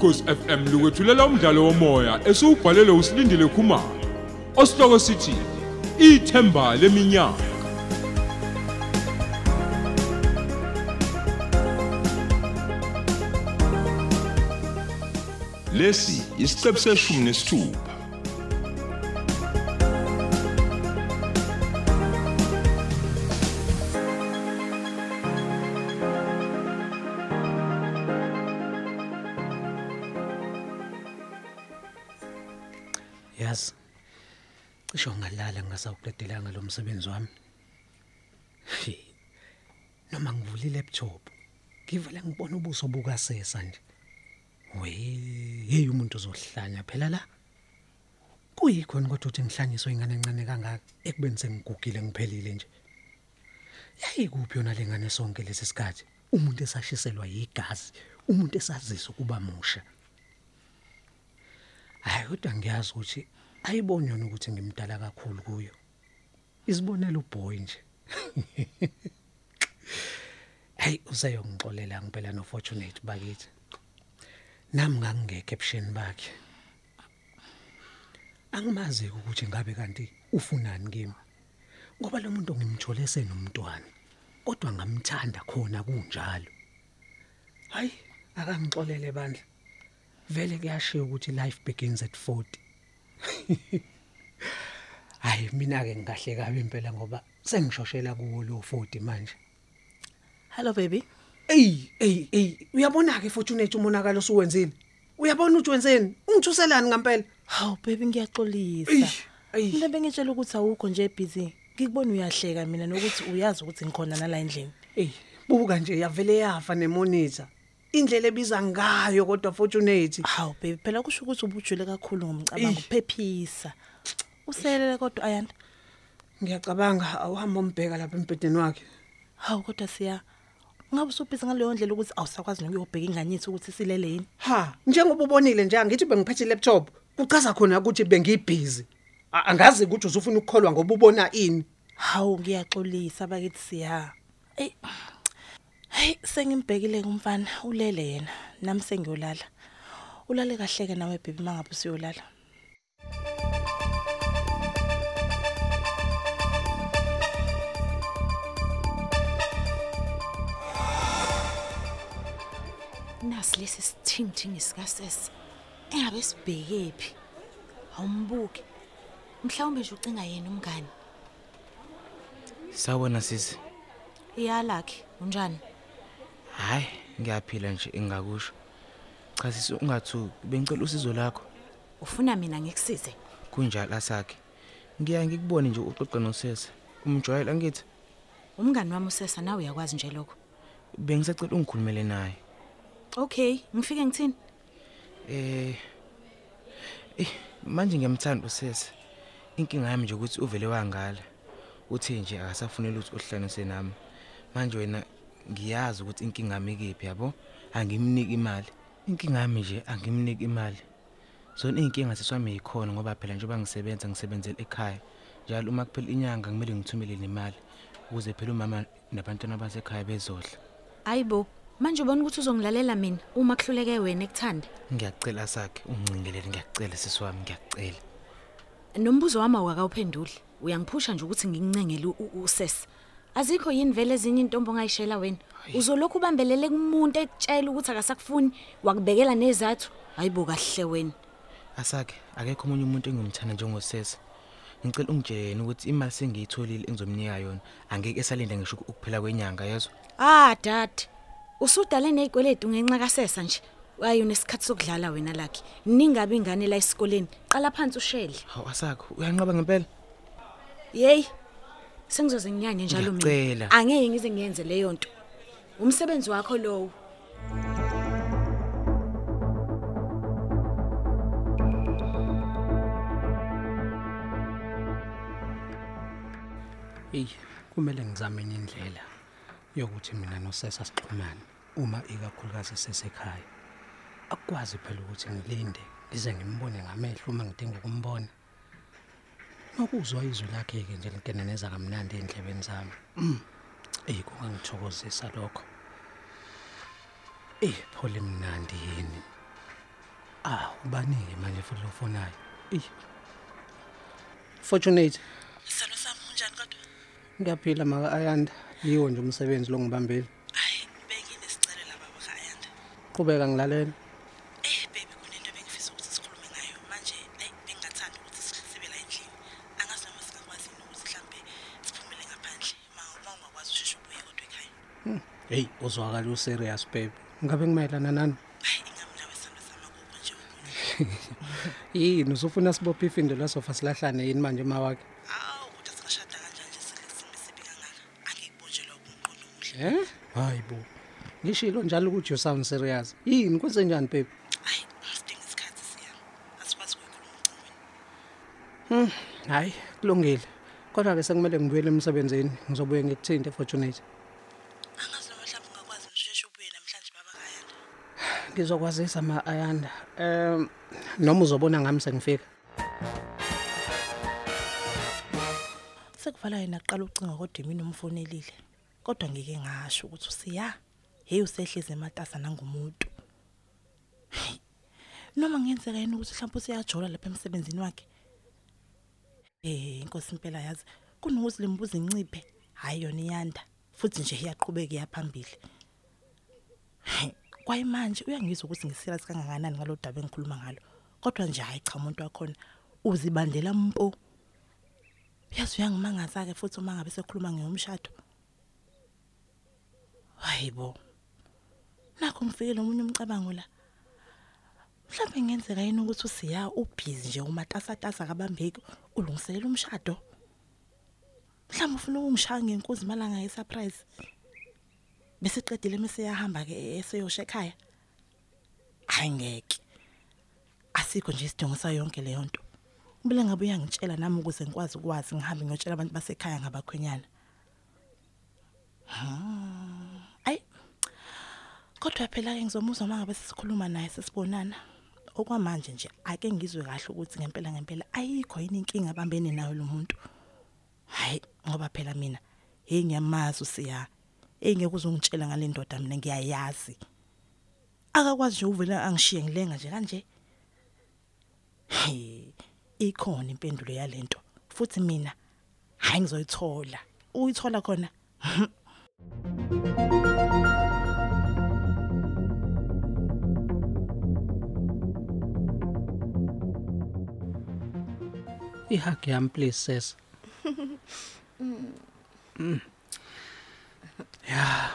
ukhosi FM lukwethulela umdlalo womoya esiubhalelwe usilindile Khumalo osihloko sithi ithemba leminyaka. Lesi isiqebu seshumi nesithupha. Ngasawuqedelanga lo msebenzi wami noma ngivula ilaptop ngivele ngibona ubuso bukasesa nje. We hey umuntu uzohlanya phela la. Kuyikhona kodwa uthi ngihlanyiswe ingane encane kangaka ekubeni sengigugile ngiphelile nje. Yayi kuphi yona lengane sonke lesi sikhathi? Umuntu esashiselwa yigazi umuntu esazisa ukuba musha. Hayi kodwa ngiyazi ukuthi ayiboni yona ukuthi ngimdala kakhulu kuyo. Isibonela uboy nje. Hey useyongixolela ngempela no fortunate bakithi. Nami ngangingekho ebusheni bakhe. Angimazi ukuthi ngabe kanti ufunani kimi ngoba lo muntu ngimthole senomntwana kodwa ngamthanda khona kunjalo. Hayi akangixolele bandla. Vele kuyashiya ukuthi life begins at 40 hayi mina ke ngigahle kabi impela ngoba sengishoshela kuwo lo 40 manje Hello baby. ey ey ey uyabona ke fortunate umonakalo osuwenzile uyabona ukuthi wenzeni ungithuselani ngempela Haw baby ngiyaxolisa. Mina bengitshela ukuthi awukho nje busy. Ngikubona uyahleka mina nokuthi uyazi ukuthi ngikhona nala endlini. ey buka nje yavele yafa nemonitor indlela ebiza ngayo kodwa fortunate Haw baby phela kusho ukuthi ubujule kakhulu ngomcabango uphephisa. Uselele kodwa ayanda. ngiyacabanga awuhamba umbheka lapha embedeni wakhe Haw kodwa siya Ngabe usubhiza ngaleyo ndlela ukuthi awusakwazi nokuyobheka ingane yethu ukuthi silele yini? ha njengoba ubonile nje angithi bengiphethe ilaptop kuchaza khona ukuthi bengibhizi A- angazi ukuthi uzufuna ukukholwa ngoba ubona ini Haw ngiyaxolisa bakithi siya. Ey. Hey sengimbhekile kumfana ulele yena nami sengiyolala. Ulale kahleke nawe baby mangabe usiyolala. Nasi lesi sithingithingi sikasesi engabe sibheke phi awumbuki mhlawumbe nje ucinga yena umngane Sawona sisi. iyalakhe unjani Hayi, ngiyaphila nje engakusho. Cha sisi ungathuki, bengicela usizo lakho. ufuna mina ngikusize Kunjalo asakhe. Ngiya ngikubone nje uxoxa nosesa. Umjwayela ngithi umngane wami usesa nawe uyakwazi nje lokho bengisacela ungikhulumele naye. Okay ngifike ngithini Eh Eh, manje ngiyamthanda usesa. Inkinga yami nje ukuthi uvele wangala. Uthi nje akasafunela ukuthi uhlanganise nami. Manje wena ngiyazi ukuthi inkinga yami ikephi yabo? Angimniki imali. Inkinga yami nje angimniki imali. Zona inkinga siswami yikhona ngoba phela njengoba ngisebenza ngisebenzela ekhaya. Njalo uma kuphela inyanga kumele ngithumele nemali ukuze phela umama nabantwana basekhaya bezodla. ayibo manje ubona ukuthi uzongilalela mina uma kuhluleke wena ekuthanda Ngiyacela sakhe ungicingelele ngiyacela siswami ngiyacela. nombuzo wami awakawuphenduli uyangiphusha nje ukuthi ngikuncengele u- u- usesa azikho yini vele ezinye intombi ongayishela wena? Uzolokhu ubambelele kumuntu ekutshela ukuthi akasakufuni wakubekela nezathu? Hayibo kahle wena. Asakhe akekho omunye umuntu engimthanda njengosesa. Ngicela ungitshele yena ukuthi imali sengiyitholile engizomnika yona angeke esalinde ngisho ukuphela kwenyanga yezwa. ah dad. Usudale nezikweletu ngenxa kasesa nje ayi unesikhathi sokudlala wena lakhe ningabe ingane la esikoleni qala phansi ushele Hawu asakhe uyanqaba ngempela. Yey. Sengizoze nginyanye njalo Ngiyacela. Angeke ngize ngiyenze leyo nto. Umsebenzi wakho lowo. Ey, kumele ngizame enye indlela yokuthi mina nosesa sixhumane uma ikakhulukazi sesekhaya. Akukwazi phela ukuthi ngilinde lize ngimbone ngamehlo uma ngidinga ukumbona. Nokuzwa izwi lakhe ke nje likeneneza kamnandi endlebeni zami. Mm. Ey, kungangithokozisa lokho. Eh, phole mnandi yini. Ah, ubanike manje futhi lofonayo. Ey. Fortunate, Sithando sami unjani kodwa? ngiyaphila maka Ayanda. Yiwo nje umsebenzi lo ngibambele. Hayi, benginesicelo la baba kaAyanda. Qhubeka ngilalela. Eh baby kunento bengifisa ukuthi sikhulume ngayo. Manje hey bengingathanda ukuthi sibe la endlini. Angazi noma singakwazi ukuthi mhlambe siphumele ngaphandle. Ma uma ungakwazi usheshe ubuye kodwa ekhaya. Hey, uzwakala u serious babe. Ngabe kumayelana nani? Hayi ingamlawe sithando sami akukho nje okunye. Yini usufuna sibophe ifindo lasofa silahlane yini manje mawakhe? Awu kodwa singashada kanjani nje silesimo sibi kangaka. Angikubonje lokho ngiqondo umuhle. Eh? Hayibo. Ngishilo njalo ukuthi you sound serious. Yini kwenze njani babe? Hayi, sidinga isikhathi siya. Asikwazi ukuyikhuluma ucingweni. Hayi, kulungile. Kodwa ke sekumele ngibuyele emsebenzini. Ngizobuye ngikuthinte Fortunate. Ngizokwazisa ma Ayanda. Em noma uzobona ngami sengifika. Sekuvala yena aqala ucinga kodwa mina umfonelile. Kodwa ngike ngasho ukuthi usiya. Hey usehleze ematasa nangumuntu. Hey, Noma ngenzeka yini ukuthi mhlawumbe usiyajola lapha emsebenzini wakhe. Eh inkosi impela yazi kunokuthi lembuzo inciphe hayi yona iyanda futhi nje iyaqhubeka iyaphambili. Hey, Kwaye manje uyangizwa ukuthi ngiserious kangakanani ngalodaba engikhuluma ngalo. Kodwa nje hayi cha umuntu wakhona uzibandela mpo. Yazi uyangimangaza ke futhi uma ngabe sekhuluma ngeyomshado. Hayibo. Nakho ngifikele omunye umcabango la. Mhlawumbe ngenzeka yini ukuthi usiya ubhizi nje umatasa tasa kabambeki ulungiselela umshado. Mhlawumbe ufuna ukungishaya ngenkuzi malanga yesurprise. Bese qedile mase yahamba ke eseyosha ekhaya. Hayi ngeke. Asikho nje isidingo sayo yonke leyo nto. Ubile ngabe uyangitshela nami ukuze ngikwazi ukwazi ngihambe ngiyotshela abantu basekhaya ngabakhwenyana. Hmm. Kodwa phela ke ngizomuzwa mangabe sisikhuluma naye sesibonana. Okwamanje nje ake ngizwe kahle ukuthi ngempela ngempela ayikho yini inkinga abambene nayo lo muntu. Hayi ngoba phela mina hey ngiyamazi usiya. Hey ngeke uzongitshela ngale ndoda mina ngiyayazi. Akakwazi nje uvela angishiye ngilenga nje kanje. Hey, ikhona impendulo yalento. Futhi mina hayi ngizoyithola. Uyithola khona. Ihug yami please sis. Mm. Ya.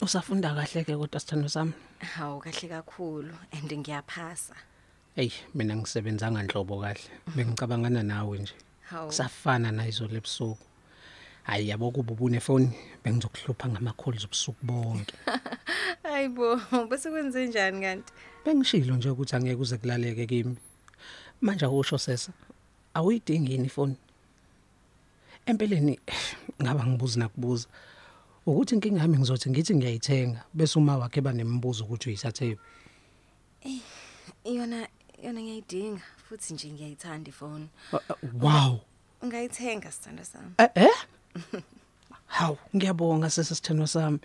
Usafunda kahle ke kodwa sithando sami. Hawu kahle kakhulu and ngiyaphasa. Ey, mina ngisebenzanga nhlobo kahle. Bengicabangana nawe nje. Hawu. Safana nayizolo ebusuku. Hayi yabo kuba ubune phone bengizokuhlupha ngama calls ubusuku bonke. Hayibo, bese kwenze njani kanti? Bengishilo nje ukuthi angeke uze kulaleke kimi. Manje akusho sesa. Awuyidingi yini ifoni? Empeleni ngaba ngibuza nakubuza. Ukuthi inkinga yami ngizothi ngithi ngiyayithenga bese uma wakhe banembuzo ukuthi uyisathe. Yona yona ngiyayidinga futhi nje ngiyayithanda ifoni. Wow. Ungayithenga sithanda sami. Eh eh? Haw, ngiyabonga sesisitheno sami.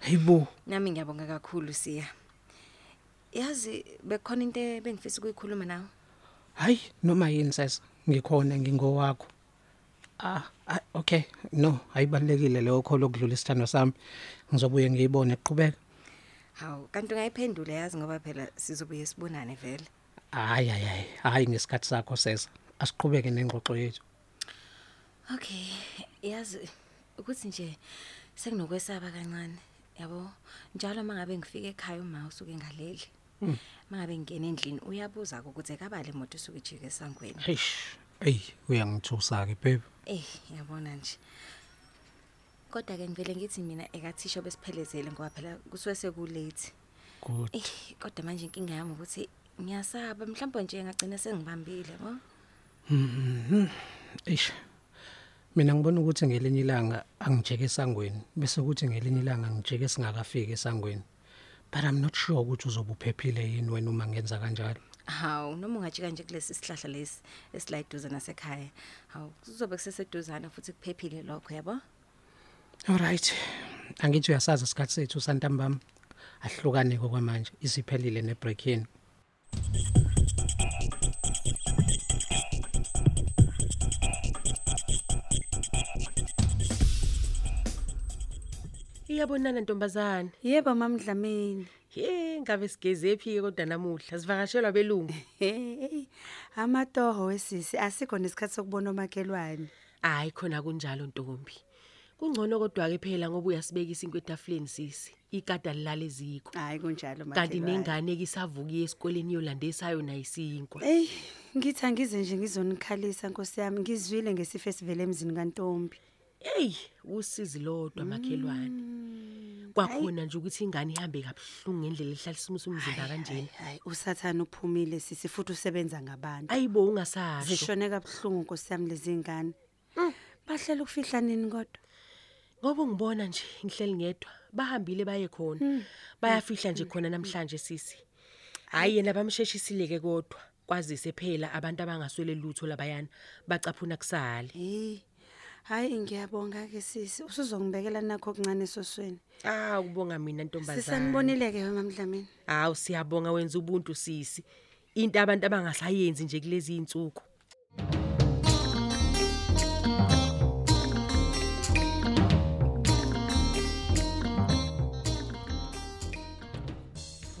Hayibo. Nami ngiyabonga kakhulu siya. Yazi bekhona into ebengifisa ukuyikhuluma nawe. Hayi, noma yini sesa, ngikhona ngingowakho. Ah, ah, okay. No, ayibalekile leyo call okudlula isithando sami. Ngizobuye ngiyibone eqhubeka. Hawu, kanti ungayiphendula yazi ngoba phela sizobuye sibonane vele. Hayi hayi hayi, hayi ngesikhathi sakho sesa. Asiqhubeke nengxoxo yethu. Okay, yazi ukuthi nje sekunokwesaba kancane. Yabo, njalo mangabe ngifika ekhaya uma usuke ngaleli. Mangabe ngingena endlini uyabuza ukuthi kabale imoto usuke ijike esangweni. Eish, ey, uyangithusa ke babe. Eh, yabona nje. Kodwa ke ngivele ngithi mina ekathisha besiphelezele ngoba phela kusuke sekulate. Good. Eh, kodwa manje inkinga yami ukuthi ngiyasaba mhlawumbe nje ngagcina sengibambile, yabo. Eish. Mina ngibona ukuthi ngelinye ilanga angijeke esangweni bese kuthi ngelinye ilanga ngijeke singakafiki esangweni. But I'm not sure ukuthi uzobe uphephile yini wena uma ngenza kanjalo. Hawu, noma ungajika nje kulesi sihlahla lesi esilayiduze nasekhaya. Hawu, kuzobe kuseseduzana futhi kuphephile lokho, yabo. Alright. Angithi uyasazi isikhathi sethu santambama. Ahlukane kwamanje isiphelile nebreak yini. Iyabonana ntombazana. Yebo mamdlamini. Ye ngabe sigeze phi kodwa namuhla sivakashelwa belungu. Amatoho wesisi asikho nesikhathi sokubona omakhelwane. Hayi khona kunjalo Ntombi. Kungcono kodwa ke phela ngoba uyasibekisa inkwe etafuleni sisi. Ikada lilala eziko. Hayi kunjalo Kanti nengane ke isavuki esikoleni yolandesayo nayisinkwa. Ey, ngithi angize nje ngizonikhalisa Nkosi yami, ngizwile ngesifo esivele emzini kaNtombi. Hey, usizi lodwa makhelwane. Kwakhona nje ukuthi ingane ihambe kabuhlungu ngendlela ehlalisa umzimba kanjena. Hayi, usathana uphumile sisi futhi usebenza ngabantu. Ayibo ungasasho. Zishone kabuhlungu Nkosi yami lezi ngane. Bahlela ukufihla nini kodwa? Ngoba ngibona nje ngihleli ngedwa bahambile baye khona. Bayafihla nje khona namhlanje sisi. Hayi yena bamsheshisile ke kodwa. Kwazise phela abantu abangaswele lutho labayana bacaphuna kusale. Hey. Hayi ngiyabonga ke sisi. Usuzongibekela nakho okuncane esosweni. Ah ubonga mina ntombazana. Sisanibonile ke mamdlamini. Hawu siyabonga wenza ubuntu sisi. Into abantu abangasayenzi nje kulezi insuku.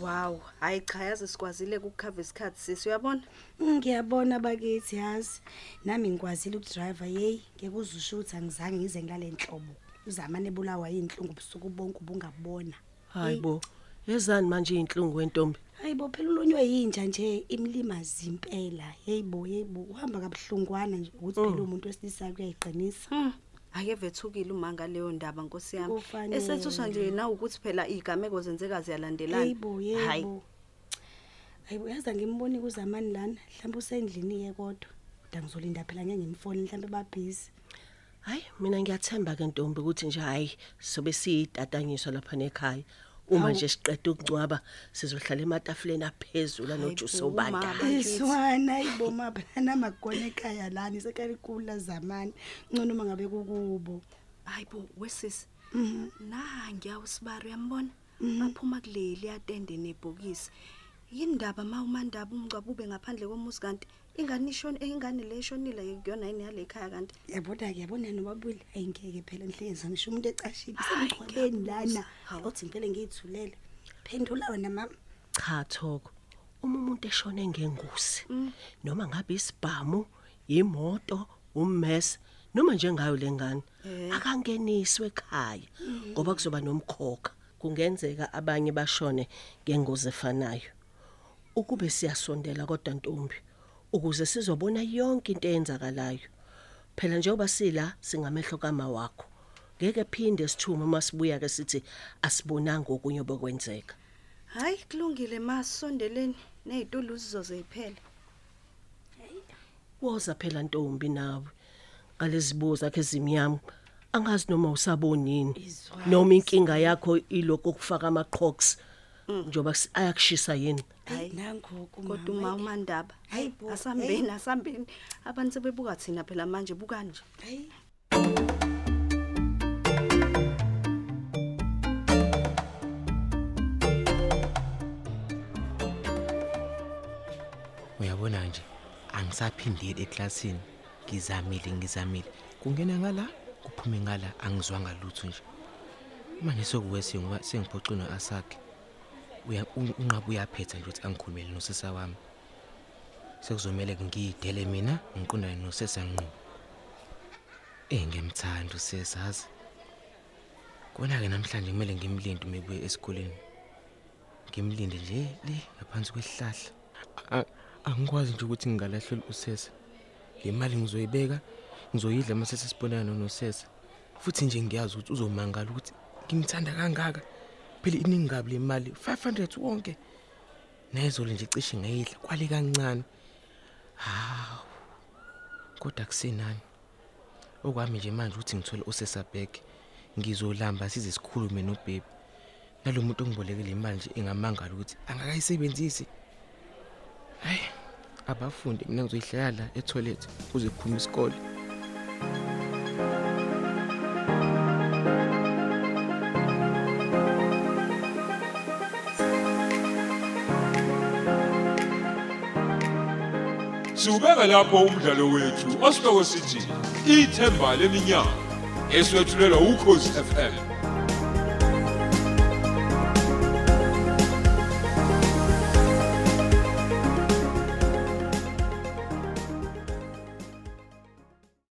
Wow, hayi cha yazi sikwazile ukukhava isikhathi sisi uyabona? Ngiyabona bakithi yazi. Nami ngikwazile ukudriver hey, ngekuzusho ukuthi angizange ngize ngilale enhlobo. Uzamane bulawa inhlungu ubusuku bonke ubungabona. Hayibo. Yezani manje inhlungu wentombi? Hayibo phela ulonywe yinja nje imlimazi impela. Heyibo heyibo uhamba kabuhlungwana nje ukuthi phela umuntu wesilisa kuyayiqinisa. Ake vethukile uma ngaleyo ndaba Nkosi yami. Kufanele. Esethusha nje na ukuthi phela igameko zenzeka ziyalandelana. Heyibo yebo. Hayibo yaza ngimboni kuzamani lana mhlawumbe usendlini ye kodwa. Kodwa ngizolinda phela ngeke ngimfone mhlawumbe babhizi. Hayi mina ngiyathemba ke ntombi ukuthi nje hayi sobe siyitatanyiswa lapha nekhaya. Uma nje siqeda ukungcwaba sizohlala ematafuleni aphezulu anojuice Hayibo, obanda. mama. Iswana iboma phana magona ekhaya lani sekalikula zamani. Ngcono mangabe kukubo. Hayibo wesisi. Nangi awusibari uyambona? Baphuma kuleli atende nebhokisi. Yindaba mawumandaba umngcwabo ube ngaphandle komuzi kanti ingane ishona ingane le eshonile kuyona yini yale ekhaya kanti. Yabona ke yabona nobabuli ayingeke phela nhlezi ngisho umuntu ecashile Hayi, sengixwabeni lana. Uthi ngivele ngiyithulele. Phendula wena mama. Cha thoko. Uma umuntu eshone ngengosi noma ngabe isibhamu, imoto, ummese noma njengayo lengane akangeniswe ekhaya ngoba kuzoba nomkhokha. Kungenzeka abanye bashone ngengozi efanayo. Ukube siyasondela kodwa ntombi ukuze sizobona yonke into eyenzakalayo. Phela njengoba sila singamehlo kama wakho. Ngeke phinde sithume uma sibuya ke sithi asibonanga okunye obekwenzeka. Hayi kulungile masondeleni nezitulo zizoziphela. Woza phela ntombi nawe. Ngalezibuza ke ezimnyama. Angazi noma usabonini. Noma inkinga yakho iloko kufaka amaqhox. Njoba si- ayakushisa yini? Hayi nangu kodwa uma umandaba. Hayi Hayibo, asambeni asambeni. Abantu sebebuka thina phela manje buka nje. hayi Uyabona nje angisaphindile eklasini. Ngizamile ngizamile. Kungena ngala kuphume ngala angizwanga lutho nje. Manje sokuwesi ngoba sengiphoxwe noAsakhe. Uya un- unqabu uyaphetha nje ukuthi angikhulumele nosesa wami. Sekuzomela ngiyidele mina ngiqondane nosesa ngqo. Eh ngiyamthanda usesazi. Kona ke namhlanje kumele ngimlinde uma ebuye esikoleni. Ngimlinde nje le ngaphansi kwesihlahla. A- Angikwazi nje ukuthi ngingalahlela usesa. Le mali ngizoyibeka, ngizoyidla mase sesibonana nosesa. Futhi nje ngiyazi ukuthi uzomangala ukuthi ngimthanda kangaka. Phela iningi kabi le mali 500 wonke. Nezolo nje cishe ngayidla kwale kancane. Hawu. Kodwa kusenani. Okwami nje manje uthi ngithole usesa back. Ngizolamba size sikhulume nobaby. Nalomuntu ongibolekile imali nje engamangala ukuthi angakayisebenzisi. Hayi, abafundi mina ngizoyihlala la etoilet kuze kuphume isikole. Siubeka lapho umdlalo wethu osihloko sithi ithemba leminyaka eswetshulelwa ukhozi FM